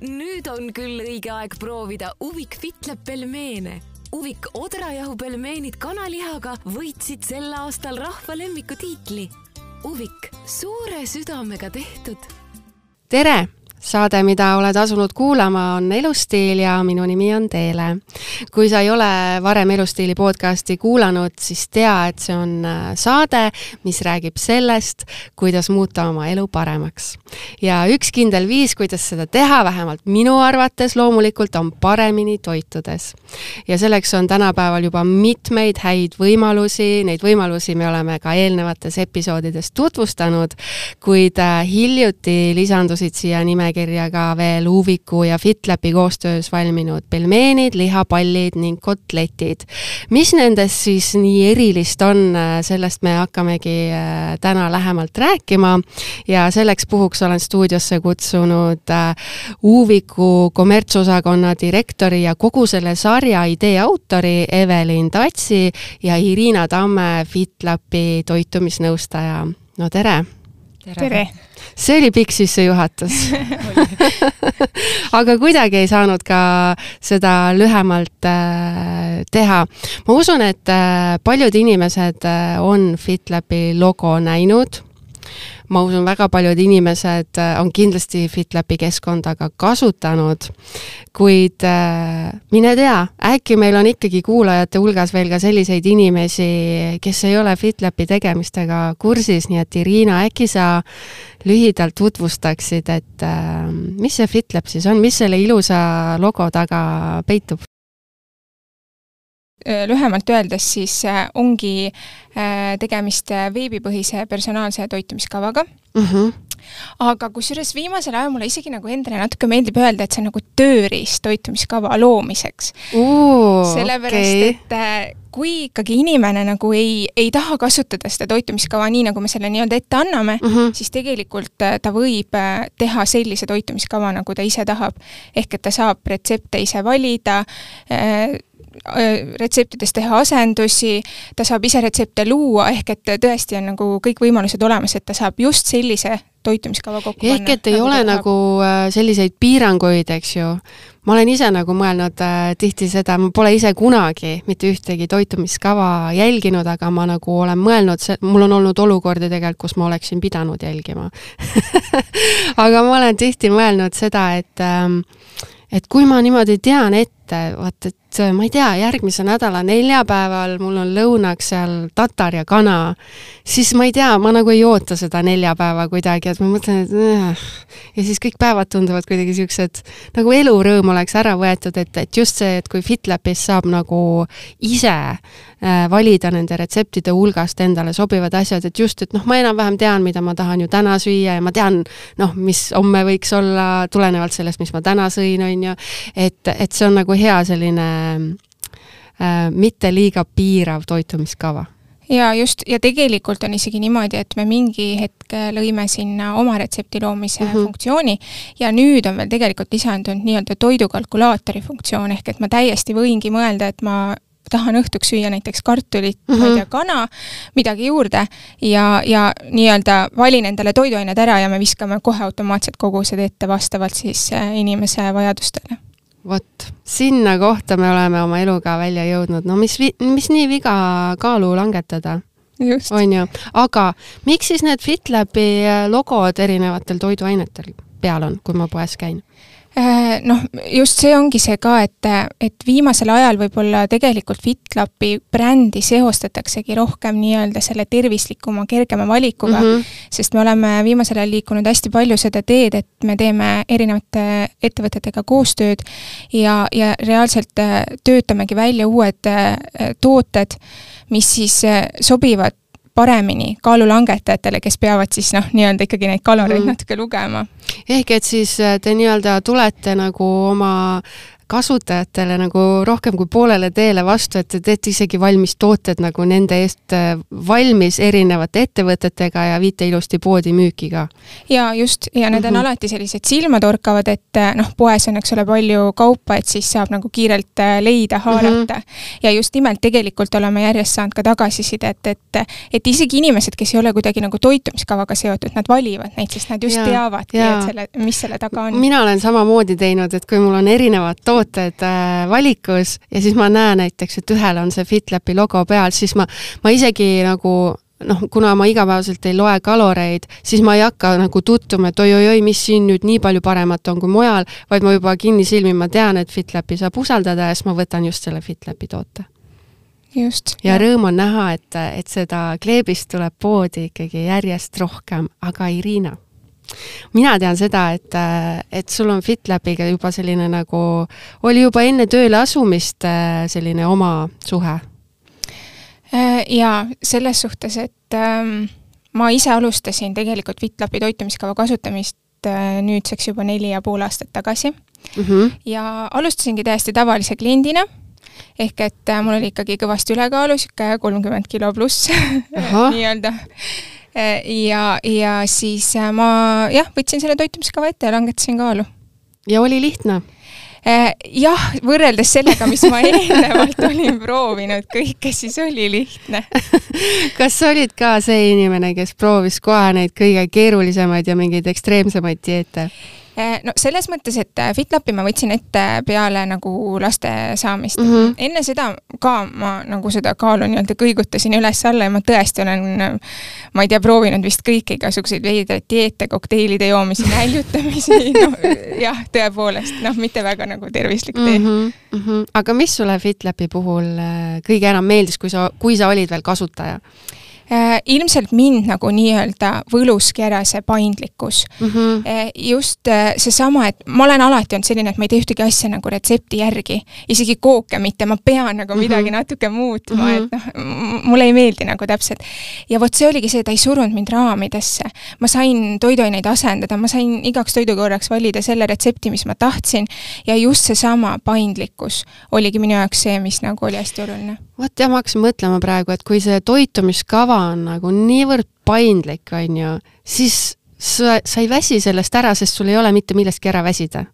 nüüd on küll õige aeg proovida Uvik Fitleb pelmeene. Uvik odrajahu pelmeenid kanalihaga võitsid sel aastal rahva lemmiku tiitli. Uvik, suure südamega tehtud. tere saade, mida oled asunud kuulama, on Elustiil ja minu nimi on Teele. kui sa ei ole varem Elustiili podcasti kuulanud, siis tea, et see on äh, saade, mis räägib sellest, kuidas muuta oma elu paremaks. ja üks kindel viis, kuidas seda teha, vähemalt minu arvates loomulikult, on paremini toitudes. ja selleks on tänapäeval juba mitmeid häid võimalusi, neid võimalusi me oleme ka eelnevates episoodides tutvustanud, kuid äh, hiljuti lisandusid siia nime nimekirja ka veel Uviku ja FitLapi koostöös valminud pelmeenid, lihapallid ning kotletid. mis nendest siis nii erilist on, sellest me hakkamegi äh, täna lähemalt rääkima ja selleks puhuks olen stuudiosse kutsunud äh, Uviku kommertsosakonna direktori ja kogu selle sarja idee autori Evelin Tatsi ja Irina Tamme FitLapi toitumisnõustaja. no tere! Tere, tere.! see oli pikk sissejuhatus aga kuidagi ei saanud ka seda lühemalt äh, teha. ma usun, et äh, paljud inimesed äh, on FitLabi logo näinud ma usun, väga paljud inimesed äh, on kindlasti FitLapi keskkonda ka kasutanud, kuid äh, mine tea, äkki meil on ikkagi kuulajate hulgas veel ka selliseid inimesi, kes ei ole FitLapi tegemistega kursis, nii et Irina, äkki sa lühidalt tutvustaksid, et äh, mis see FitLab siis on, mis selle ilusa logo taga peitub? Äh, lühemalt öeldes siis äh, ongi äh, tegemist veebipõhise personaalse toitumiskavaga mm. -hmm. Aga kusjuures viimasel ajal mulle isegi nagu endale natuke meeldib öelda, et see on nagu tööriist toitumiskava loomiseks. sellepärast okay., et kui ikkagi inimene nagu ei, ei taha kasutada seda toitumiskava nii, nagu me selle nii-öelda ette anname mm, -hmm. siis tegelikult ta võib teha sellise toitumiskava, nagu ta ise tahab. ehk et ta saab retsepte ise valida äh,, Äh, retseptides teha asendusi, ta saab ise retsepte luua, ehk et tõesti on nagu kõik võimalused olemas, et ta saab just sellise toitumiskava kokku ehk panna. et ei nagu ole nagu äh, selliseid piiranguid, eks ju. ma olen ise nagu mõelnud äh, tihti seda, ma pole ise kunagi mitte ühtegi toitumiskava jälginud, aga ma nagu olen mõelnud, mul on olnud olukordi tegelikult, kus ma oleksin pidanud jälgima aga ma olen tihti mõelnud seda, et ähm, et kui ma niimoodi tean ette, vaat et ma ei tea, järgmise nädala neljapäeval mul on lõunaks seal tatar ja kana, siis ma ei tea, ma nagu ei oota seda neljapäeva kuidagi, et ma mõtlen, et äh. ja siis kõik päevad tunduvad kuidagi siuksed, nagu elurõõm oleks ära võetud, et, et just see, et kui FitLabis saab nagu ise äh, valida nende retseptide hulgast endale sobivad asjad, et just, et noh, ma enam-vähem tean, mida ma tahan ju täna süüa ja ma tean, noh, mis homme võiks olla tulenevalt sellest, mis ma täna sõin, on ju, et, et see on nagu hea selline äh, mitte liiga piirav toitumiskava ja just, ja tegelikult on isegi niimoodi, et me mingi hetk lõime sinna oma retsepti loomise mm -hmm. funktsiooni ja nüüd on veel tegelikult lisandunud nii-öelda toidukalkulaatori funktsioon, ehk et ma täiesti võingi mõelda, et ma tahan õhtuks süüa näiteks kartulit mm, -hmm. ma ei mhm. tea, kana, midagi juurde ja, ja nii-öelda valin endale toiduained ära ja me viskame kohe automaatselt kogused ette vastavalt siis äh, inimese vajadustele vot, sinna kohta me oleme oma eluga välja jõudnud, no mis, mis nii viga kaalu langetada? On ju, aga miks siis need FitLabi logod erinevatel toiduainetel peal on, kui ma poes käin? Äh, noh, just see ongi see ka, et, et viimasel ajal võib-olla tegelikult FitLapi brändi seostataksegi rohkem nii-öelda selle tervislikuma, kergema valikuga mm, -hmm. sest me oleme viimasel ajal liikunud hästi palju seda teed, et me teeme erinevate ettevõtetega koostööd ja, ja reaalselt äh, töötamegi välja uued äh, tooted, mis siis sobivad paremini kaalulangetajatele, kes peavad siis noh, nii-öelda ikkagi neid kaloreid mm. natuke lugema. ehk et siis äh, te nii-öelda tulete nagu oma kasutajatele nagu rohkem kui poolele teele vastu, et te teete isegi valmis tooted nagu nende eest äh, valmis erinevate ettevõtetega ja viite ilusti poodi müüki ka. ja just, ja need on mm -hmm. alati sellised silmatorkavad, et äh, noh, poes on, eks ole, palju kaupa, et siis saab nagu kiirelt äh, leida, haarata mm. -hmm. ja just nimelt tegelikult oleme järjest saanud ka tagasisidet, et, et isegi inimesed, kes ei ole kuidagi nagu toitumiskavaga seotud, nad valivad neid, sest nad just ja, teavadki, et selle, mis selle taga on. mina olen samamoodi teinud, et kui mul on erinevad tooted äh, valikus ja siis ma näen näiteks, et ühel on see FitLapi logo peal, siis ma, ma isegi nagu noh, kuna ma igapäevaselt ei loe kaloreid, siis ma ei hakka nagu tutvuma, et oi-oi-oi, mis siin nüüd nii palju paremat on kui mujal, vaid ma juba kinnisilmi, ma tean, et FitLapi saab usaldada ja siis ma võtan just selle FitLapi toote. just. ja rõõm on näha, et, et seda kleebist tuleb poodi ikkagi järjest rohkem, aga Irina mina tean seda, et, et sul on FitLabiga juba selline nagu, oli juba enne tööle asumist äh, selline oma suhe? Äh, jaa, selles suhtes, et ähm, ma ise alustasin tegelikult FitLabi toitumiskava kasutamist äh, nüüdseks juba neli ja pool aastat tagasi mm. -hmm. ja alustasingi täiesti tavalise kliendina ehk et äh, mul oli ikkagi kõvasti ülekaalu, niisugune kolmkümmend kilo pluss nii-öelda Äh, ja, ja siis äh, ma jah, võtsin selle toitumiskava ette ja langetasin kaalu. ja oli lihtne? Äh, jah, võrreldes sellega, mis ma eelnevalt olin proovinud kõike, siis oli lihtne kas sa olid ka see inimene, kes proovis kohe neid kõige keerulisemaid ja mingeid ekstreemsemaid dieete? Eh, no selles mõttes, et äh, FitLapi ma võtsin ette peale nagu laste saamist mm. -hmm. enne seda ka ma nagu seda kaalu nii-öelda kõigutasin üles-alla ja ma tõesti olen, ma ei tea, proovinud vist kõiki igasuguseid veidraid dieete, kokteilide joomisi, näljutamisi, noh jah, tõepoolest, noh, mitte väga nagu tervislik tee mm. -hmm, mm -hmm. aga mis sulle FitLapi puhul äh, kõige enam meeldis, kui sa, kui sa olid veel kasutaja? Äh, ilmselt mind nagu nii-öelda võluski ära see paindlikkus mm. -hmm. just äh, seesama, et ma olen alati olnud selline, et ma ei tee ühtegi asja nagu retsepti järgi, isegi kooke mitte, ma pean nagu mm -hmm. midagi natuke muutma mm, -hmm. et noh, mulle ei meeldi nagu täpselt. ja vot see oligi see, ta ei surunud mind raamidesse. ma sain toiduaineid asendada, ma sain igaks toidukorraks valida selle retsepti, mis ma tahtsin ja just seesama paindlikkus oligi minu jaoks see, mis nagu oli hästi oluline. Vot jah, ma hakkasin mõtlema praegu, et kui see toitumiskava on nagu niivõrd paindlik, on ju, siis sa, sa ei väsi sellest ära, sest sul ei ole mitte millestki ära väsida.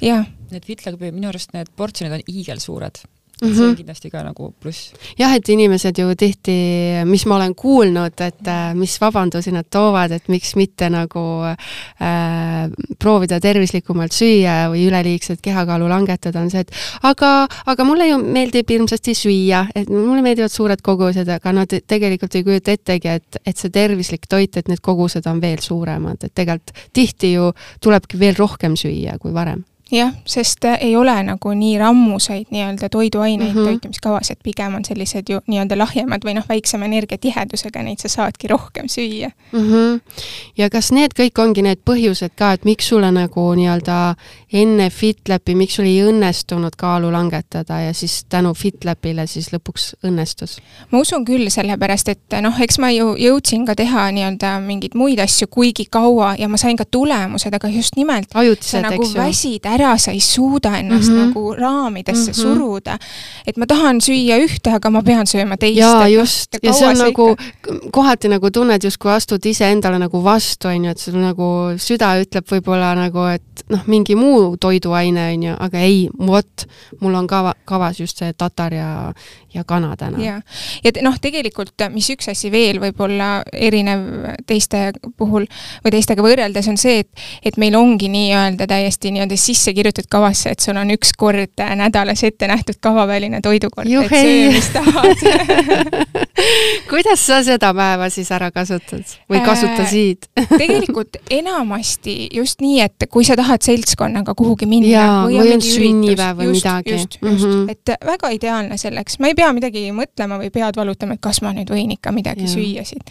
jah. Need Fitlaga, minu arust need portsjonid on hiigelsuured mm. -hmm. see on mhm. kindlasti ka nagu pluss. jah, et inimesed ju tihti, mis ma olen kuulnud, et äh, mis vabandusi nad toovad, et miks mitte nagu äh, proovida tervislikumalt süüa või üleliigset kehakaalu langetada, on see, et aga, aga mulle ju meeldib hirmsasti süüa, et mulle meeldivad suured kogused, aga nad tegelikult ei kujuta ettegi, et, et see tervislik toit, et need kogused on veel suuremad, et tegelikult tihti ju tulebki veel rohkem süüa kui varem jah, sest äh, ei ole nagu nii rammusaid nii-öelda toiduaineid mm -hmm. toitumiskavas, et pigem on sellised ju nii-öelda lahjemad või noh, väiksema energiatihedusega, neid sa saadki rohkem süüa mm. -hmm. ja kas need kõik ongi need põhjused ka, et miks sulle nagu nii-öelda enne FitLapi, miks sul ei õnnestunud kaalu langetada ja siis tänu FitLapile siis lõpuks õnnestus? ma usun küll, sellepärast et noh, eks ma ju jõudsin ka teha nii-öelda mingeid muid asju kuigi kaua ja ma sain ka tulemused, aga just nimelt ajutised, nagu väsid ära ära, sa ei suuda ennast mm -hmm. nagu raamidesse mm -hmm. suruda. et ma tahan süüa ühte, aga ma pean sööma teist. jaa, just, ja see on nagu ikka... kohati nagu tunned justkui astud iseendale nagu vastu, on ju, et sul nagu süda ütleb võib-olla nagu, et noh, mingi muu toiduaine, on ju, aga ei, vot, mul on kava, kavas just see tatar ja, ja kana täna. ja, ja noh, tegelikult mis üks asi veel võib olla erinev teiste puhul või teistega võrreldes, on see, et, et meil ongi nii-öelda täiesti nii-öelda sisse kirjutatud kavasse, et sul on üks kord nädalas ette nähtud kavaväline toidukord, et söö, mis tahad. Kuidas sa seda päeva siis ära kasutad või äh, kasutasid? tegelikult enamasti just nii, et kui sa tahad seltskonnaga kuhugi minna Jaa, või, on sünnipäev või just, midagi. just, just. Mm, -hmm. et väga ideaalne selleks, ma ei pea midagi mõtlema või pead valutama, et kas ma nüüd võin ikka midagi ja. süüa siit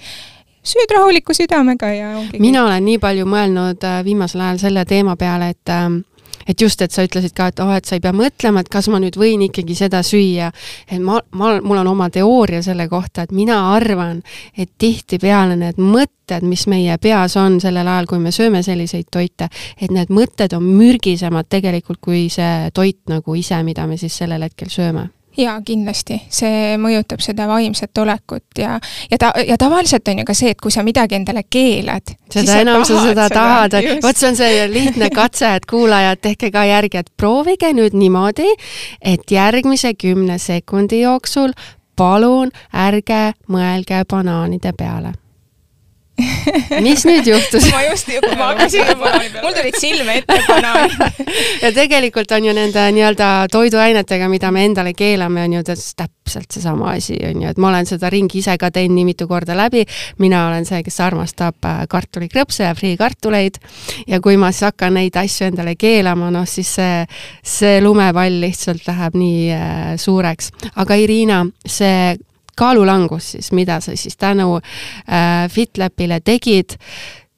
süüd rahuliku südamega ja ongi mina kõik. olen nii palju mõelnud äh, viimasel ajal selle teema peale, et ähm, et just, et sa ütlesid ka, et oh, et sa ei pea mõtlema, et kas ma nüüd võin ikkagi seda süüa. et ma, ma, mul on oma teooria selle kohta, et mina arvan, et tihtipeale need mõtted, mis meie peas on sellel ajal, kui me sööme selliseid toite, et need mõtted on mürgisemad tegelikult kui see toit nagu ise, mida me siis sellel hetkel sööme jaa, kindlasti, see mõjutab seda vaimset olekut ja, ja ta, ja tavaliselt on ju ka see, et kui sa midagi endale keelad, seda enam sa seda tahad, vot see on see lihtne katse, et kuulajad, tehke ka järgi, et proovige nüüd niimoodi, et järgmise kümne sekundi jooksul palun ärge mõelge banaanide peale mis nüüd juhtus ma just, ma hakkasin juba, mul tulid silme ette banaanid ja tegelikult on ju nende nii-öelda toiduainetega, mida me endale keelame, on ju täpselt seesama asi, on ju, et ma olen seda ringi ise ka teinud nii mitu korda läbi. mina olen see, kes armastab äh, kartulikrõpse ja friikartuleid ja kui ma siis hakkan neid asju endale keelama, noh siis see, see lumepall lihtsalt läheb nii äh, suureks. aga Irina, see kaalulangus siis, mida sa siis tänu äh, FitLabile tegid,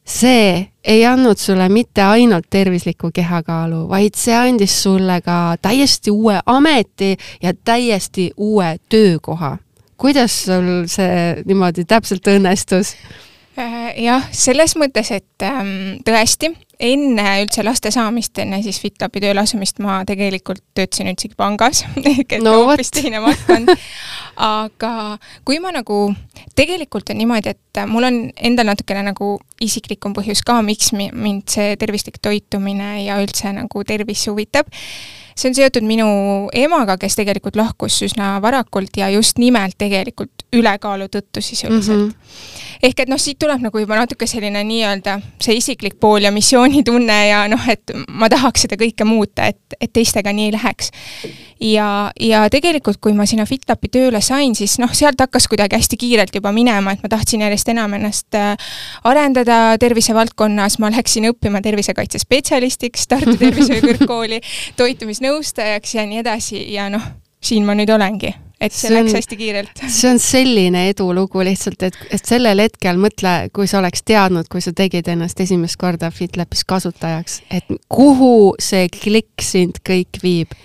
see ei andnud sulle mitte ainult tervislikku kehakaalu, vaid see andis sulle ka täiesti uue ameti ja täiesti uue töökoha. kuidas sul see niimoodi täpselt õnnestus? Äh, jah, selles mõttes, et ähm, tõesti, enne üldse laste saamist, enne siis FitLabi tööle asumist ma tegelikult töötasin üldsegi pangas ehk et no, hoopis teine valdkond. aga kui ma nagu, tegelikult on niimoodi, et mul on endal natukene nagu isiklikum põhjus ka, miks mind see tervislik toitumine ja üldse nagu tervis huvitab see on seotud minu emaga, kes tegelikult lahkus üsna varakult ja just nimelt tegelikult ülekaalu tõttu sisuliselt mm. -hmm. ehk et noh, siit tuleb nagu juba natuke selline nii-öelda see isiklik pool ja missioonitunne ja noh, et ma tahaks seda kõike muuta, et, et teistega nii ei läheks. ja, ja tegelikult, kui ma sinna FitLapi tööle sain, siis noh, sealt hakkas kuidagi hästi kiirelt juba minema, et ma tahtsin järjest enam ennast äh, arendada tervisevaldkonnas, ma läksin õppima tervisekaitsespetsialistiks Tartu Tervishoiu Kõrgkooli toitumisnõustajaks ja nii edasi ja noh, siin ma nüüd olengi et see, see on, läks hästi kiirelt. see on selline edulugu lihtsalt, et, et sellel hetkel mõtle, kui sa oleks teadnud, kui sa tegid ennast esimest korda FitLabis kasutajaks, et kuhu see klikk sind kõik viib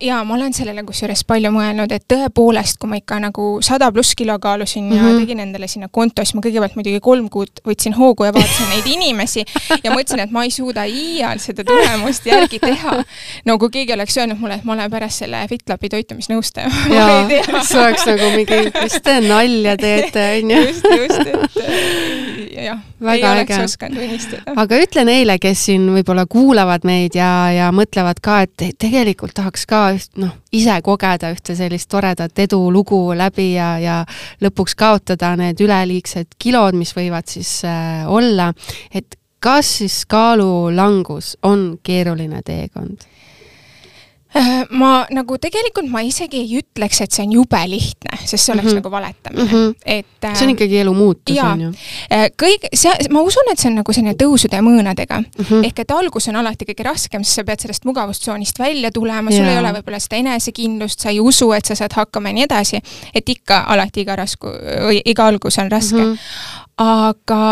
jaa, ma olen sellele kusjuures palju mõelnud, et tõepoolest, kui ma ikka nagu sada pluss kilo kaalusin mm -hmm. ja mhm. tegin endale sinna konto, siis ma kõigepealt muidugi kolm kuud võtsin hoogu ja vaatasin neid inimesi ja mõtlesin, et ma ei suuda iial seda tulemust järgi teha. no kui keegi oleks öelnud mulle, et ma olen pärast selle FitLabi toitumisnõustaja. jaa, see oleks nagu mingi, mis te nalja teete, on ju. just, just, et jah, ei oleks äge. osanud unistada. aga ütle neile, kes siin võib-olla kuulavad meid ja, ja mõtlevad ka, et tegelikult tahaks tahaks ka noh, ise kogeda ühte sellist toredat edulugu läbi ja, ja lõpuks kaotada need üleliigsed kilod, mis võivad siis äh, olla, et kas siis kaalulangus on keeruline teekond? Äh, ma nagu tegelikult ma isegi ei ütleks, et see on jube lihtne, sest see oleks mm -hmm. nagu valetamine mm. -hmm. et äh, see on ikkagi elu muutus, on ju? Äh, kõik, see, ma usun, et see on nagu selline tõusude ja mõõnadega mm. -hmm. ehk et algus on alati kõige raskem, sest sa pead sellest mugavustsoonist välja tulema, sul ei ole võib-olla seda enesekindlust, sa ei usu, et sa saad hakkama ja nii edasi. et ikka alati iga rasku, iga algus on raske mm. -hmm aga,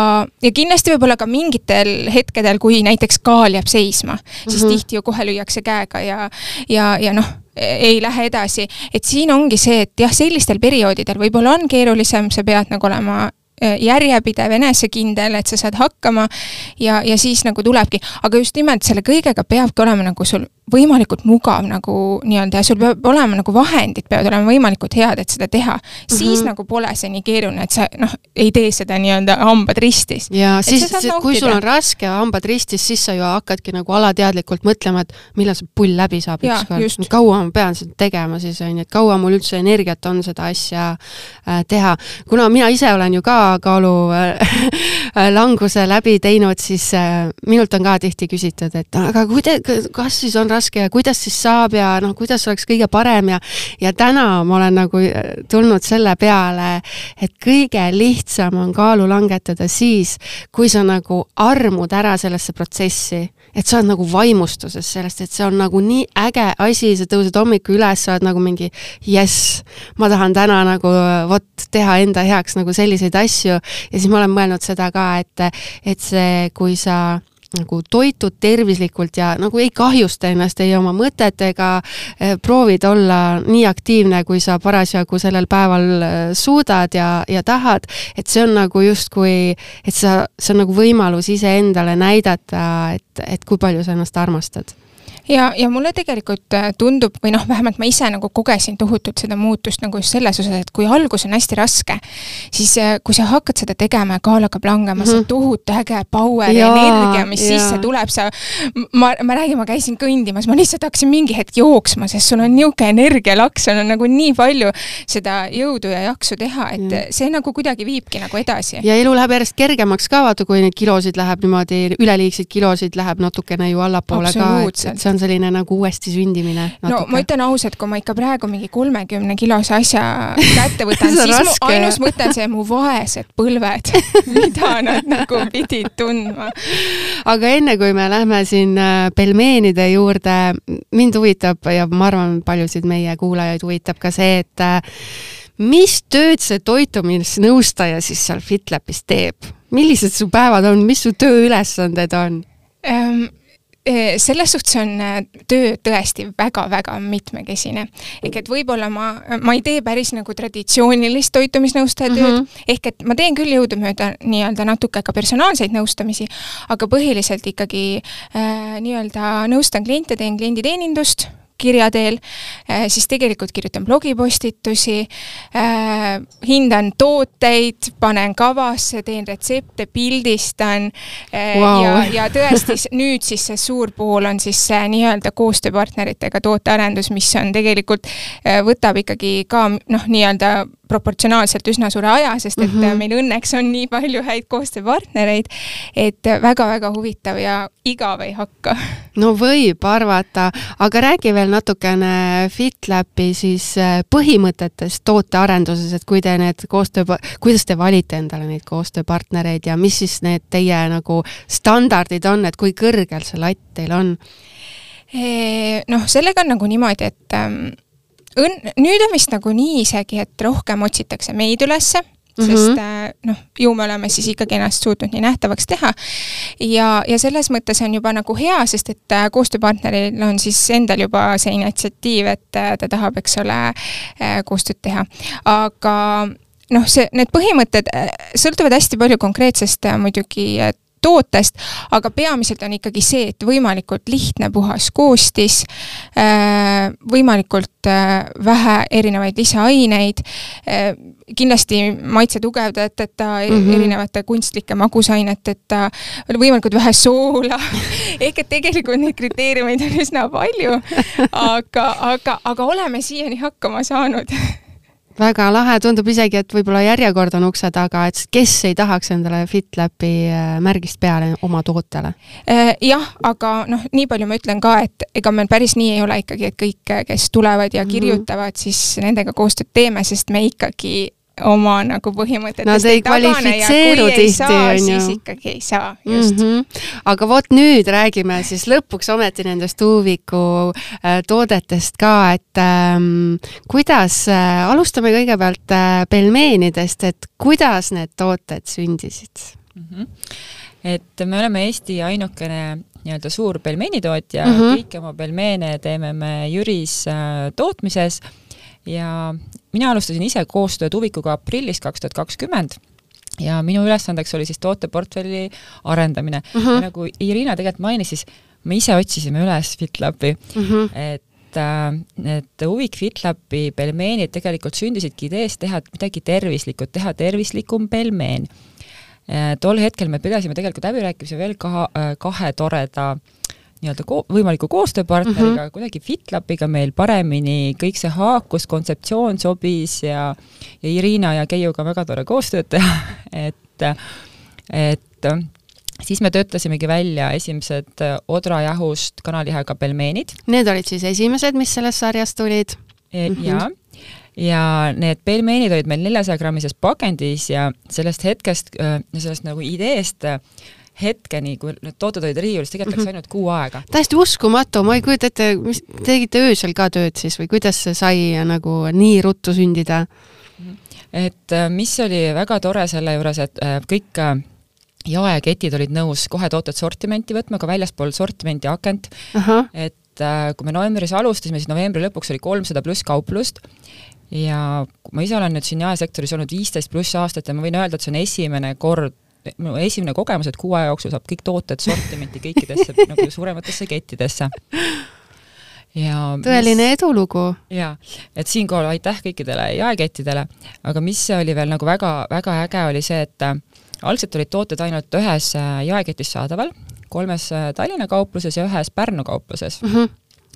ja kindlasti võib-olla ka mingitel hetkedel, kui näiteks kaal jääb seisma, siis mm -hmm. tihti ju kohe lüüakse käega ja, ja, ja noh, ei lähe edasi. et siin ongi see, et jah, sellistel perioodidel võib-olla on keerulisem, sa pead nagu olema järjepidev, enesekindel, et sa saad hakkama ja, ja siis nagu tulebki, aga just nimelt selle kõigega peabki olema nagu sul võimalikult mugav nagu nii-öelda ja sul peab olema nagu vahendid peavad olema võimalikult head, et seda teha. siis mm -hmm. nagu pole see nii keeruline, et sa noh, ei tee seda nii-öelda hambad ristis. ja et siis, kui sul on raske hambad ristis, siis sa ju hakkadki nagu alateadlikult mõtlema, et millal see pull läbi saab ükskord, kaua ma pean seda tegema siis on ju, et kaua mul üldse energiat on seda asja äh, teha. kuna mina ise olen ju ka kaalu äh, languse läbi teinud, siis äh, minult on ka tihti küsitud, et aga kuida-, kas siis on raske ja kuidas siis saab ja noh, kuidas oleks kõige parem? Ja ja täna ma olen nagu äh, tulnud selle peale, et kõige lihtsam on kaalu langetada siis, kui sa nagu armud ära sellesse protsessi et sa oled nagu vaimustuses sellest, et see on nagu nii äge asi, sa tõused hommikul üles, sa oled nagu mingi jess, ma tahan täna nagu vot teha enda heaks nagu selliseid asju. Ja siis ma olen mõelnud seda ka, et, et see, kui sa nagu toitud tervislikult ja nagu ei kahjusta ennast ei oma mõtetega, eh, proovid olla nii aktiivne, kui sa parasjagu sellel päeval eh, suudad ja, ja tahad, et see on nagu justkui, et sa, see on nagu võimalus iseendale näidata, et, et kui palju sa ennast armastad ja, ja mulle tegelikult äh, tundub või noh, vähemalt ma ise nagu kogesin tohutult seda muutust nagu just selles osas, et kui algus on hästi raske, siis äh, kui sa hakkad seda tegema ja kaal hakkab langema mm, -hmm. see tohutu äge power ja energia, mis ja. sisse tuleb, sa, ma, ma räägin, ma käisin kõndimas, ma lihtsalt hakkasin mingi hetk jooksma, sest sul on niisugune energialaks, sul on nagu nii palju seda jõudu ja jaksu teha, et mm. see nagu kuidagi viibki nagu edasi. ja elu läheb järjest kergemaks ka, vaata, kui neid kilosid läheb niimoodi, üleliigseid kilosid läheb natukene ju allapoole ka, et see on on selline nagu uuesti sündimine no ma ütlen ausalt, kui ma ikka praegu mingi kolmekümne kilose asja kätte võtan siis raske, mu ainus mõte on see mu vaesed põlved mida nad nagu pidid tundma. aga enne kui me lähme siin äh, pelmeenide juurde, mind huvitab ja ma arvan, paljusid meie kuulajaid huvitab ka see, et äh, mis tööd see toitumisnõustaja siis seal FitLabis teeb? millised su päevad on, mis su tööülesanded on um,? Selles suhtes on äh, töö tõesti väga-väga mitmekesine. ehk et võib-olla ma, ma ei tee päris nagu traditsioonilist toitumisnõustaja tööd mm, -hmm. ehk et ma teen küll jõudumööda nii-öelda natuke ka personaalseid nõustamisi, aga põhiliselt ikkagi äh, nii-öelda nõustan kliente, teen klienditeenindust kirja teel, äh, siis tegelikult kirjutan blogipostitusi, äh, hindan tooteid, panen kavasse, teen retsepte, pildistan wow. Äh, ja, ja tõesti nüüd siis see suur pool on siis see nii-öelda koostööpartneritega tootearendus, mis on tegelikult, võtab ikkagi ka noh, nii-öelda proportsionaalselt üsna suure aja, sest et mm -hmm. meil õnneks on nii palju häid koostööpartnereid, et väga-väga huvitav ja igav ei hakka. no võib arvata, aga räägi veel natukene FitLapi siis äh, põhimõtetest tootearenduses, et kui te need koostöö, kuidas te valite endale neid koostööpartnereid ja mis siis need teie nagu standardid on, et kui kõrgel see latt teil on? noh, sellega on nagu niimoodi, et ähm, õn-, nüüd on vist nagu nii isegi, et rohkem otsitakse meid ülesse, sest mm -hmm. noh, ju me oleme siis ikkagi ennast suutnud nii nähtavaks teha. ja, ja selles mõttes on juba nagu hea, sest et äh, koostööpartneril on siis endal juba see initsiatiiv, et äh, ta tahab, eks ole, koostööd teha. aga noh, see, need põhimõtted sõltuvad hästi palju konkreetsest muidugi tootest, aga peamiselt on ikkagi see, et võimalikult lihtne, puhas koostis, äh, võimalikult äh, vähe erinevaid lisaaineid, äh, kindlasti maitse tugevdajateta mm, -hmm. erinevate kunstlike magusaineteta, võimalikult vähe soola ehk et tegelikult neid kriteeriumeid on üsna palju, aga, aga, aga oleme siiani hakkama saanud väga lahe, tundub isegi, et võib-olla järjekord on ukse taga, et kes ei tahaks endale FitLapi äh, märgist peale oma tootele? Äh, jah, aga noh, nii palju ma ütlen ka, et ega meil päris nii ei ole ikkagi, et kõik, kes tulevad ja mhm. kirjutavad mm, -hmm. siis nendega koostööd teeme, sest me ikkagi oma nagu põhimõtetest Nad ei kvalifitseeru tihti, on ju. siis ikkagi ei saa, just mm. -hmm. aga vot nüüd räägime siis lõpuks ometi nendest Uviku äh, toodetest ka, et ähm, kuidas äh,, alustame kõigepealt äh, pelmeenidest, et kuidas need tooted sündisid mm? -hmm. et me oleme Eesti ainukene nii-öelda suur pelmeenitootja mm, -hmm. kõiki oma pelmeene teeme me Jüris äh, tootmises ja mina alustasin ise koostööd Uvikuga aprillis kaks tuhat kakskümmend ja minu ülesandeks oli siis tooteportfelli arendamine uh. -huh. ja nagu Irina tegelikult mainis, siis me ise otsisime üles FitLabi uh, -huh. et äh, need Uvik FitLabi pelmeenid tegelikult sündisidki ideest teha midagi tervislikku, teha tervislikum pelmeen. Äh, tol hetkel me pidasime tegelikult läbirääkimisi veel kaha, äh, kahe toreda äh, nii-öelda ko-, võimaliku koostööpartneriga mm, -hmm. kuidagi FitLapiga meil paremini kõik see haakus, kontseptsioon sobis ja ja Irina ja Keiuga on väga tore koostööd teha, et et siis me töötasimegi välja esimesed odrajahust kanalihaga pelmeenid. Need olid siis esimesed, mis sellest sarjast tulid e,? jaa ja need pelmeenid olid meil neljasaja grammises pakendis ja sellest hetkest, sellest nagu ideest hetkeni, kui need tooted olid riiulis, tegelikult läks -hmm. ainult kuu aega. täiesti uskumatu, ma ei kujuta ette, mis, tegite öösel ka tööd siis või kuidas see sai nagu nii ruttu sündida? Mhm. et äh, mis oli väga tore selle juures, et äh, kõik äh, jaeketid olid nõus kohe tooted sortimenti võtma, ka väljaspool sortimenti akent, et kui me novembris alustasime, siis novembri lõpuks oli kolmsada pluss kauplust ja ma ise olen nüüd siin jaesektoris olnud viisteist pluss aastat ja ma võin öelda, et see on esimene kord, minu esimene kogemus, et kuu aja jooksul saab kõik tooted sortimenti kõikidesse nagu suurematesse kettidesse ja tõeline mis, edulugu. jaa, et siinkohal aitäh kõikidele jaekettidele, aga mis oli veel nagu väga, väga äge, oli see, et äh, algselt olid tooted ainult ühes äh, jaeketis saadaval, kolmes äh, Tallinna kaupluses ja ühes Pärnu kaupluses mm. -hmm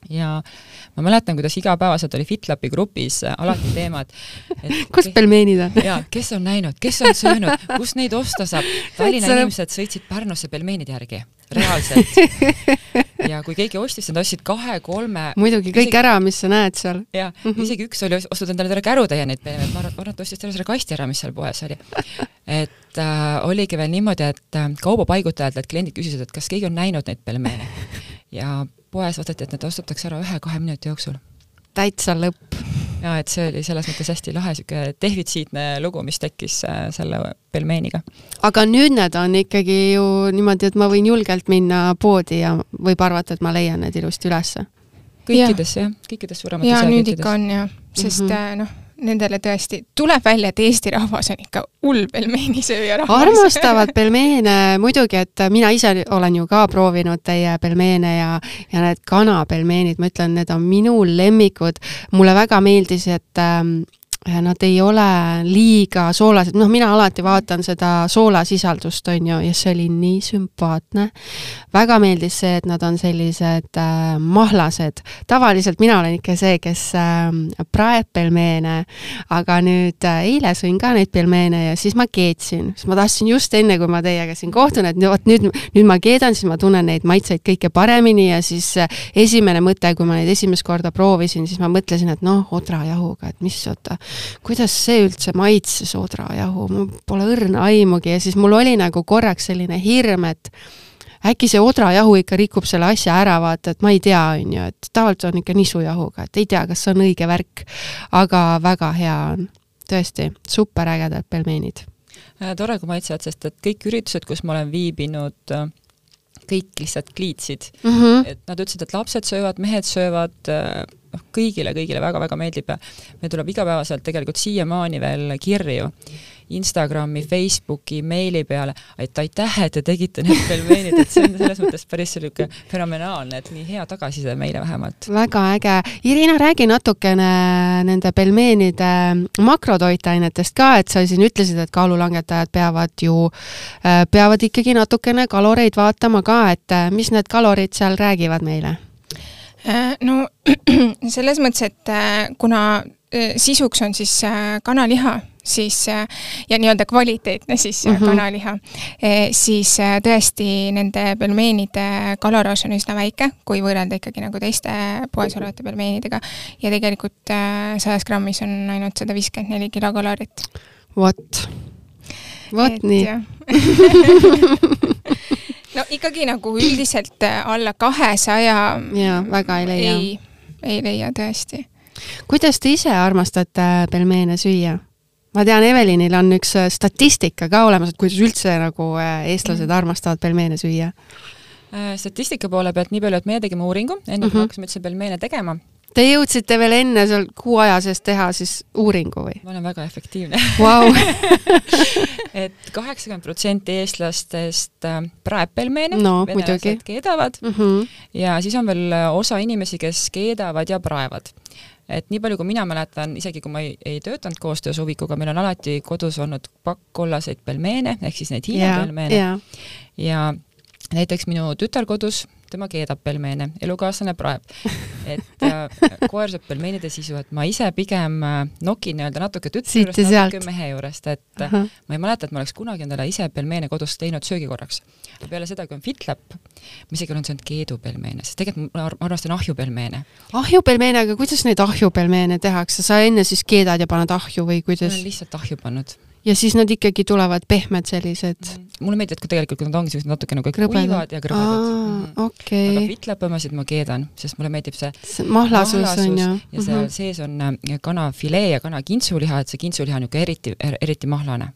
ja ma mäletan, kuidas igapäevaselt oli FitLapi grupis alati teemad, et kus pelmeenid on? jaa, kes on näinud, kes on söönud, kus neid osta saab. Tallinna inimesed sõitsid Pärnusse pelmeenide järgi reaalselt. ja kui keegi ostis, nad ostsid kahe-kolme muidugi kõik isegi... ära, mis sa näed seal. jah mm -hmm., isegi üks oli ostnud endale terve kärutäie neid peeneid, ma arvan, et ta ostis terve selle kasti ära, mis seal poes oli. et äh, oligi veel niimoodi, et äh, kaubapaigutajatelt kliendid küsisid, et kas keegi on näinud neid pelmeene. Ja poes vaadati, et need ostetakse ära ühe-kahe minuti jooksul. täitsa lõpp ja et see oli selles mõttes hästi lahe niisugune defitsiitne lugu, mis tekkis äh, selle pelmeeniga. aga nüüd need on ikkagi ju niimoodi, et ma võin julgelt minna poodi ja võib arvata, et ma leian need ilusti ülesse? kõikides jah, kõikides suuremates ja nüüd ikka on jah, sest mm -hmm. noh, nendele tõesti, tuleb välja, et Eesti rahvas on ikka hull pelmeenisööja rahvas. armastavad pelmeene muidugi, et mina ise olen ju ka proovinud teie pelmeene ja, ja need kanapelmeenid, ma ütlen, need on minu lemmikud. mulle väga meeldis, et ähm, nad ei ole liiga soolased, noh, mina alati vaatan seda soolasisaldust, on ju, ja see oli nii sümpaatne. väga meeldis see, et nad on sellised äh, mahlased. tavaliselt mina olen ikka see, kes äh, praeb pelmeene, aga nüüd äh, eile sõin ka neid pelmeene ja siis ma keetsin, siis ma tahtsin just enne, kui ma teiega siin kohtun, et vot nüüd, nüüd ma keedan, siis ma tunnen neid maitseid kõike paremini ja siis äh, esimene mõte, kui ma neid esimest korda proovisin, siis ma mõtlesin, et noh, odrajahuga, et mis oota kuidas see üldse maitses odrajahu, mul pole õrna aimugi ja siis mul oli nagu korraks selline hirm, et äkki see odrajahu ikka rikub selle asja ära, vaata, et ma ei tea, on ju, et tavaliselt on ikka nisujahuga, et ei tea, kas see on õige värk. aga väga hea on, tõesti, superägedad pelmeenid äh,. tore, kui maitsevad, sest et kõik üritused, kus ma olen viibinud, äh, kõik lihtsalt kliitsid mm. -hmm. et nad ütlesid, et lapsed söövad, mehed söövad äh,, noh, kõigile, kõigile väga-väga meeldib ja meil tuleb igapäevaselt tegelikult siiamaani veel kirju Instagrami, Facebooki, meili peale, et aitäh, et te tegite need pelmeenid, et see on selles mõttes päris niisugune fenomenaalne, et nii hea tagasiside meile vähemalt. väga äge. Irina, räägi natukene nende pelmeenide makrotoitainetest ka, et sa siin ütlesid, et kaalulangetajad peavad ju, äh, peavad ikkagi natukene kaloreid vaatama ka, et äh, mis need kalorid seal räägivad meile? Äh, no selles mõttes, et äh, kuna äh, sisuks on siis kanaliha, siis ja nii-öelda kvaliteetne siis mm -hmm. kanaliha, siis tõesti nende pelmeenide kaloraaž on üsna väike, kui võrrelda ikkagi nagu teiste poes olevate pelmeenidega. ja tegelikult sajas grammis on ainult sada viiskümmend neli kilokalorit. vot, vot nii no ikkagi nagu üldiselt äh, alla kahesaja. jaa, väga ei leia. ei, ei leia tõesti. kuidas te ise armastate pelmeene süüa? ma tean, Evelinil on üks äh, statistika ka olemas, et kuidas üldse nagu äh, eestlased mm. armastavad pelmeene süüa. statistika poole pealt nii palju, et meie tegime uuringu, enne kui mm -hmm. hakkasime üldse pelmeene tegema Te jõudsite veel enne seal kuu aja sees teha siis uuringu või? ma olen väga efektiivne wow. et kaheksakümmend protsenti eestlastest äh, praeb pelmeene no,, venelased keedavad mm -hmm. ja siis on veel äh, osa inimesi, kes keedavad ja praevad et nii palju, kui mina mäletan, isegi kui ma ei, ei töötanud koostöös Uvikuga, meil on alati kodus olnud pakk kollaseid pelmeene, ehk siis neid Hiina yeah, pelmeene yeah. ja näiteks minu tütar kodus tema keedab pelmeene, elukaaslane praeb. et äh, koer sööb pelmeenide sisu, et ma ise pigem äh, nokin nii-öelda natuke tütre juurest, natuke mehe juurest, et äh, -huh. ma ei mäleta, et ma oleks kunagi endale ise pelmeene kodus teinud söögikorraks. peale seda, kui on FitLab, ma isegi olen söönud keedupelmeene, sest tegelikult ma armastan ahjupelmeene. ahjupelmeene, aga kuidas neid ahjupelmeene tehakse, sa enne siis keedad ja paned ahju või kuidas? olen lihtsalt ahju pannud ja siis nad ikkagi tulevad pehmed sellised mm.? mulle meeldivad ka tegelikult, kui nad ongi sellised natuke nagu kuivad ja krõbedad mm. Okay. aga vitlapõmmasid ma keedan, sest mulle meeldib see, see mahlasus, mahlasus on ju. ja seal mm -hmm. sees on äh, kanafilee ja kana kintsuliha, et see kintsuliha on niisugune eriti, er-, eriti mahlane.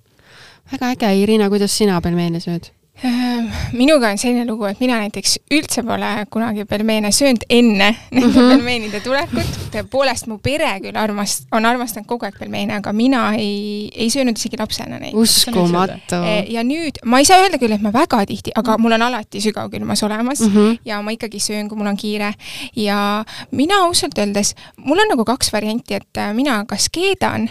väga äge, Irina, kuidas sina pelmeene sööd? Ehm, minuga on selline lugu, et mina näiteks üldse pole kunagi pelmeene söönud enne nende mm -hmm. pelmeenide tulekut. tõepoolest, mu pere küll armast-, on armastanud kogu aeg pelmeene, aga mina ei, ei söönud isegi lapsena neid. uskumatu. E, ja nüüd, ma ei saa öelda küll, et ma väga tihti, aga mul on alati sügavkülmas olemas mm -hmm. ja ma ikkagi söön, kui mul on kiire. ja mina ausalt öeldes, mul on nagu kaks varianti, et mina kas keedan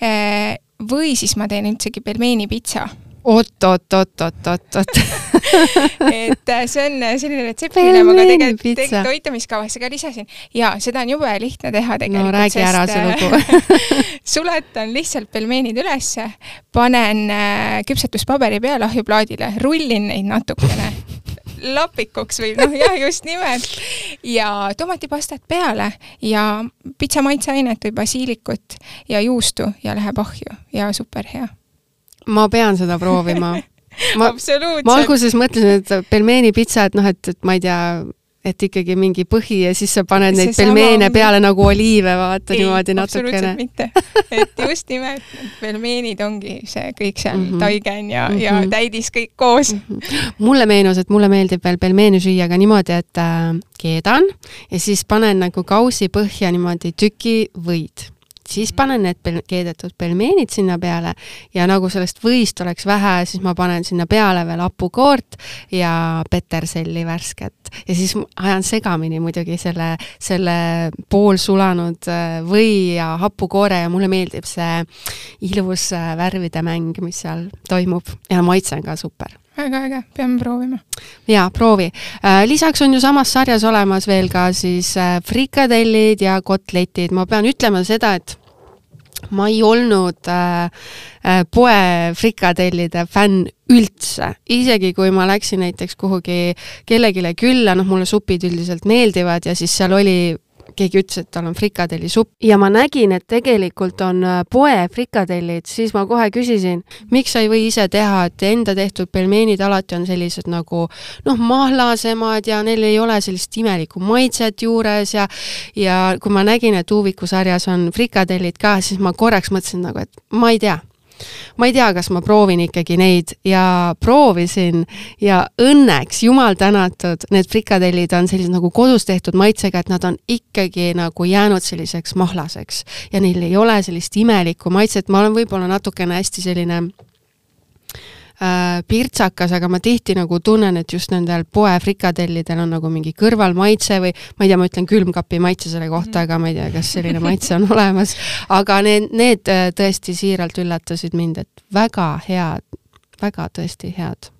e, või siis ma teen üldsegi pelmeenipitsa oot-oot-oot-oot-oot-oot et äh, see on äh, selline retsept, mille ma ka tegelikult te toitumiskavasse ka lisasin ja seda on jube lihtne teha tegelikult. no räägi ära see lugu äh, suletan lihtsalt pelmeenid ülesse, panen küpsetuspaberi peale ahjuplaadile, rullin neid natukene lapikuks või noh, jah, just nimelt. ja tomatipastat peale ja pitsa maitseainet või basiilikut ja juustu ja läheb ahju ja super hea ma pean seda proovima. ma, ma alguses mõtlesin, et pelmeenipitsa, et noh, et, et ma ei tea, et ikkagi mingi põhi ja siis sa paned neid pelmeene peale nagu oliive, vaata ei, niimoodi natukene. mitte, et just nimelt pelmeenid ongi see kõik seal mm -hmm. taigen ja mm, -hmm. ja mhm. täidis kõik koos mm. -hmm. mulle meenus, et mulle meeldib veel pelmeene süüa ka niimoodi, et äh, keedan ja siis panen nagu kausi põhja niimoodi tüki võid siis panen need pel keedetud pelmeenid sinna peale ja nagu sellest võist oleks vähe, siis ma panen sinna peale veel hapukoort ja peterselli värsket. Ja siis ajan segamini muidugi selle, selle poolsulanud äh, või ja hapukoore ja mulle meeldib see ilus äh, värvide mäng, mis seal toimub. Ja maitse on ka super väga äge, peame proovima. jaa, proovi. Äh, lisaks on ju samas sarjas olemas veel ka siis äh, frikadellid ja kotletid, ma pean ütlema seda, et ma ei olnud äh, äh, poe frikadellide fänn üldse, isegi kui ma läksin näiteks kuhugi kellelegi külla, noh, mulle supid üldiselt meeldivad ja siis seal oli keegi ütles, et tal on frikadellisupp. Ja ma nägin, et tegelikult on äh, poe frikadellid, siis ma kohe küsisin, miks sa ei või ise teha, et enda tehtud pelmeenid alati on sellised nagu noh, mahlasemad ja neil ei ole sellist imelikku maitset juures ja ja kui ma nägin, et Uviku sarjas on frikadellid ka, siis ma korraks mõtlesin nagu, et ma ei tea ma ei tea, kas ma proovin ikkagi neid ja proovisin ja õnneks, jumal tänatud, need frikadellid on sellised nagu kodus tehtud maitsega, et nad on ikkagi nagu jäänud selliseks mahlaseks. Ja neil ei ole sellist imelikku maitset, ma olen võib-olla natukene hästi selline äh, pirtsakas, aga ma tihti nagu tunnen, et just nendel poe frikadellidel on nagu mingi kõrvalmaitse või ma ei tea, ma ütlen külmkapi maitse selle kohta, aga ma ei tea, kas selline maitse on olemas. aga need, need äh, tõesti siiralt üllatasid mind, et väga head, väga tõesti head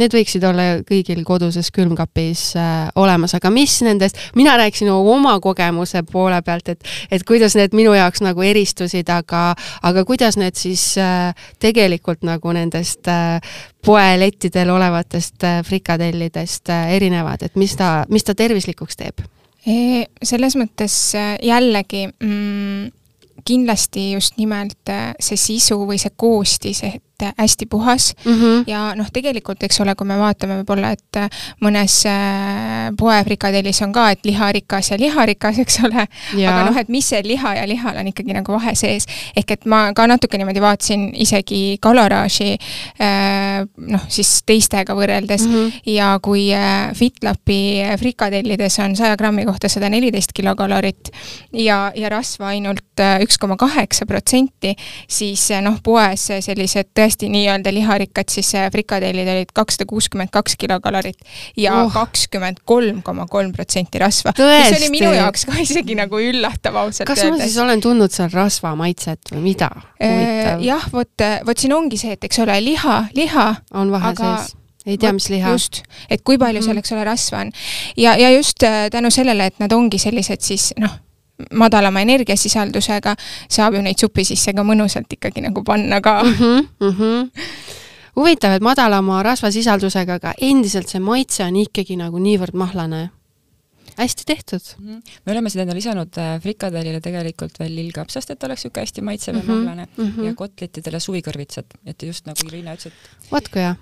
Need võiksid olla kõigil koduses külmkapis äh, olemas, aga mis nendest, mina rääkisin oma kogemuse poole pealt, et, et kuidas need minu jaoks nagu eristusid, aga, aga kuidas need siis äh, tegelikult nagu nendest äh, poelettidel olevatest äh, frikadellidest äh, erinevad, et mis ta, mis ta tervislikuks teeb? E, selles mõttes äh, jällegi mm, kindlasti just nimelt äh, see sisu või see koostis, et et hästi puhas mm -hmm. ja noh, tegelikult eks ole, kui me vaatame võib-olla, et mõnes äh, poefrikadellis on ka, et liharikas ja liharikas, eks ole, aga noh, et mis see liha ja lihal on ikkagi nagu vahe sees. ehk et ma ka natuke niimoodi vaatasin isegi kaloraaži äh, noh, siis teistega võrreldes mm -hmm. ja kui äh, FitLapi frikadellides on saja grammi kohta sada neliteist kilokalorit ja, ja rasva ainult üks koma kaheksa protsenti, siis noh, poes sellised tõesti hästi nii-öelda liharikkad, siis frikadellid olid kakssada kuuskümmend kaks kilokalorit ja oh. kakskümmend kolm koma kolm protsenti rasva. mis oli minu jaoks ka isegi nagu üllatav ausalt öeldes. kas ma siis olen tundnud seal rasva maitset või mida? Äh, jah, vot, vot siin ongi see, et eks ole, liha, liha. on vahe aga... sees ei tea, mis liha. just, et kui palju -hmm. seal, eks ole, rasva on. ja, ja just äh, tänu sellele, et nad ongi sellised siis noh, madalama energiasisaldusega, saab ju neid supi sisse ka mõnusalt ikkagi nagu panna ka mm. -hmm, mm -hmm. huvitav, et madalama rasvasisaldusega, aga endiselt see maitse on ikkagi nagu niivõrd mahlane hästi tehtud mm. -hmm. me oleme seda lisanud äh, frikadellile tegelikult veel lillkapsast, et oleks niisugune hästi maitsev ja mm -hmm. mahlane mm -hmm. ja kotletidele suvikõrvitsad, et just nagu Irina ütles, et vot kui hea.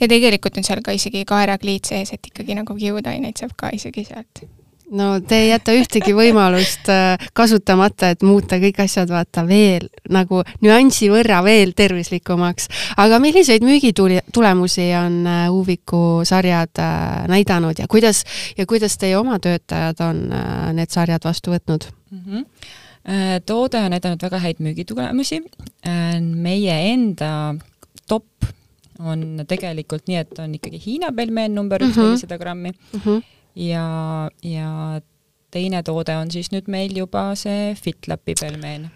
ja tegelikult on seal ka isegi kaerakliit sees, et ikkagi nagu kiudaineid saab ka isegi sealt no te ei jäta ühtegi võimalust äh, kasutamata, et muuta kõik asjad vaata veel nagu nüansi võrra veel tervislikumaks. aga milliseid müügitulemusi on äh, Uviku sarjad äh, näidanud ja kuidas, ja kuidas teie oma töötajad on need sarjad vastu võtnud mm? -hmm toode on näidanud väga häid müügitulemusi. meie enda top on tegelikult nii, et on ikkagi Hiina pelmeen number üks, nelisada mm -hmm. grammi mm. -hmm ja, ja teine toode on siis nüüd meil juba see FitLapi pelmeen.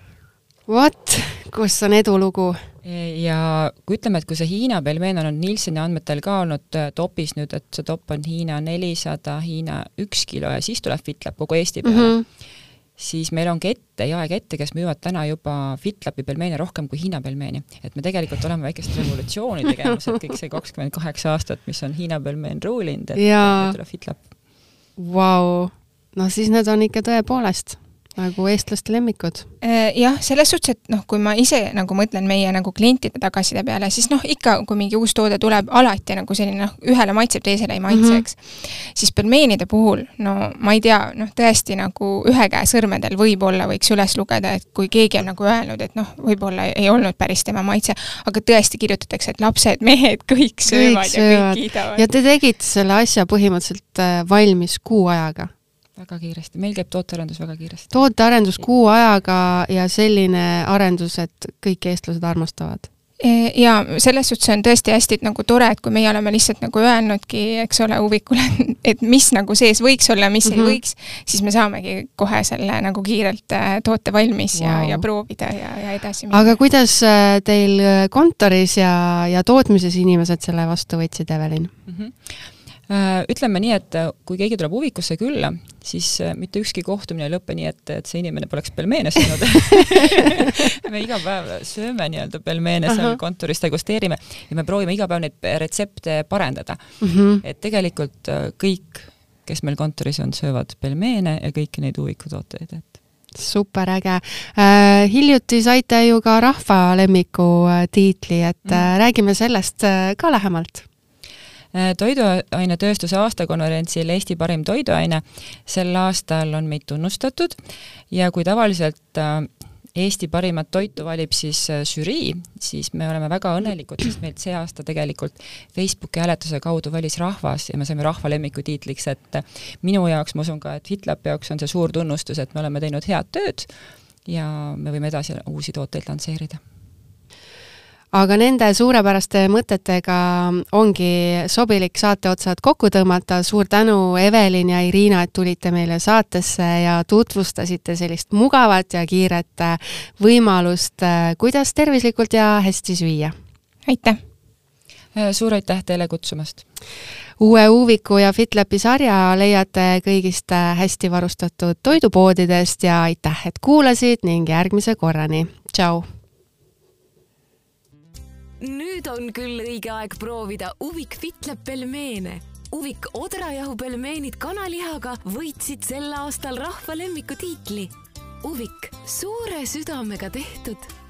What, kus on edulugu? ja kui ütleme, et kui see Hiina pelmeen on Nielseni andmetel ka olnud äh, topis nüüd, et see top on Hiina nelisada, Hiina üks kilo ja siis tuleb FitLab kogu Eesti peale mm, -hmm. siis meil on kette, jaekette, kes müüvad täna juba FitLapi pelmeene rohkem kui Hiina pelmeeni. et me tegelikult oleme väikest revolutsiooni tegemas, et kõik see kakskümmend kaheksa aastat, mis on Hiina pelmeen ruulinud, et nüüd tuleb FitLab Vau, no siis need on ikka tõepoolest nagu eestlaste lemmikud. Äh, jah, selles suhtes, et noh, kui ma ise nagu mõtlen meie nagu klientide tagasiside peale, siis noh, ikka kui mingi uus toode tuleb, alati nagu selline noh, ühele maitseb, teisele ei maitse mm, -hmm. eks. siis pelmeenide puhul, no ma ei tea, noh, tõesti nagu ühe käe sõrmedel võib-olla võiks üles lugeda, et kui keegi on nagu öelnud, et noh, võib-olla ei olnud päris tema maitse, aga tõesti kirjutatakse, et lapsed, mehed, kõik söövad kõik ja söövad. kõik kiidavad. ja te tegite selle asja põhimõtteliselt äh, valmis kuu ajaga väga kiiresti, meil käib tootearendus väga kiiresti. tootearendus kuu ajaga ja selline arendus, et kõik eestlased armastavad? E, ja selles suhtes on tõesti hästi nagu tore, et kui meie oleme lihtsalt nagu öelnudki, eks ole, huvikule, et mis nagu sees võiks olla, mis mm -hmm. ei mhm. võiks, siis me saamegi kohe selle nagu kiirelt äh, toote valmis wow. ja, ja proovida ja, ja edasi minna. aga kuidas äh, teil kontoris ja, ja tootmises inimesed selle vastu võtsid, Evelin mm? -hmm Äh, ütleme nii, et äh, kui keegi tuleb huvikusse külla, siis äh, mitte ükski kohtumine ei lõpe nii, et, et see inimene poleks pelmeene söönud me iga päev sööme nii-öelda pelmeene seal uh -huh. kontoris, degusteerime ja me proovime iga päev neid retsepte parendada. Mhm. -huh. et tegelikult kõik, kes meil kontoris on, söövad pelmeene ja kõiki neid huvikutooteid, et super äge äh,. hiljuti saite ju ka rahva lemmiku tiitli, et mm. räägime sellest ka lähemalt Äh, toiduainetööstuse aastakonverentsil Eesti parim toiduaine sel aastal on meid tunnustatud ja kui tavaliselt äh, Eesti parimat toitu valib siis äh, žürii, siis me oleme väga õnnelikud, sest meilt see aasta tegelikult Facebooki hääletuse kaudu valis rahvas ja me saime rahva lemmiku tiitliks, et minu jaoks, ma usun ka, et FitLapi jaoks on see suur tunnustus, et me oleme teinud head tööd ja me võime edasi uusi tooteid lansseerida aga nende suurepäraste mõtetega ongi sobilik saateotsad kokku tõmmata. suur tänu, Evelin ja Irina, et tulite meile saatesse ja tutvustasite sellist mugavat ja kiiret võimalust, kuidas tervislikult ja hästi süüa. aitäh! suur aitäh teile kutsumast! uue Uviku ja FitLapi sarja leiate kõigist hästi varustatud toidupoodidest ja aitäh, et kuulasid ning järgmise korrani. tšau! Nüüd on küll õige aeg proovida Uvik Fitleb pelmeene. Uvik odrajahu pelmeenid kanalihaga võitsid sel aastal rahva lemmiku tiitli. Uvik, suure südamega tehtud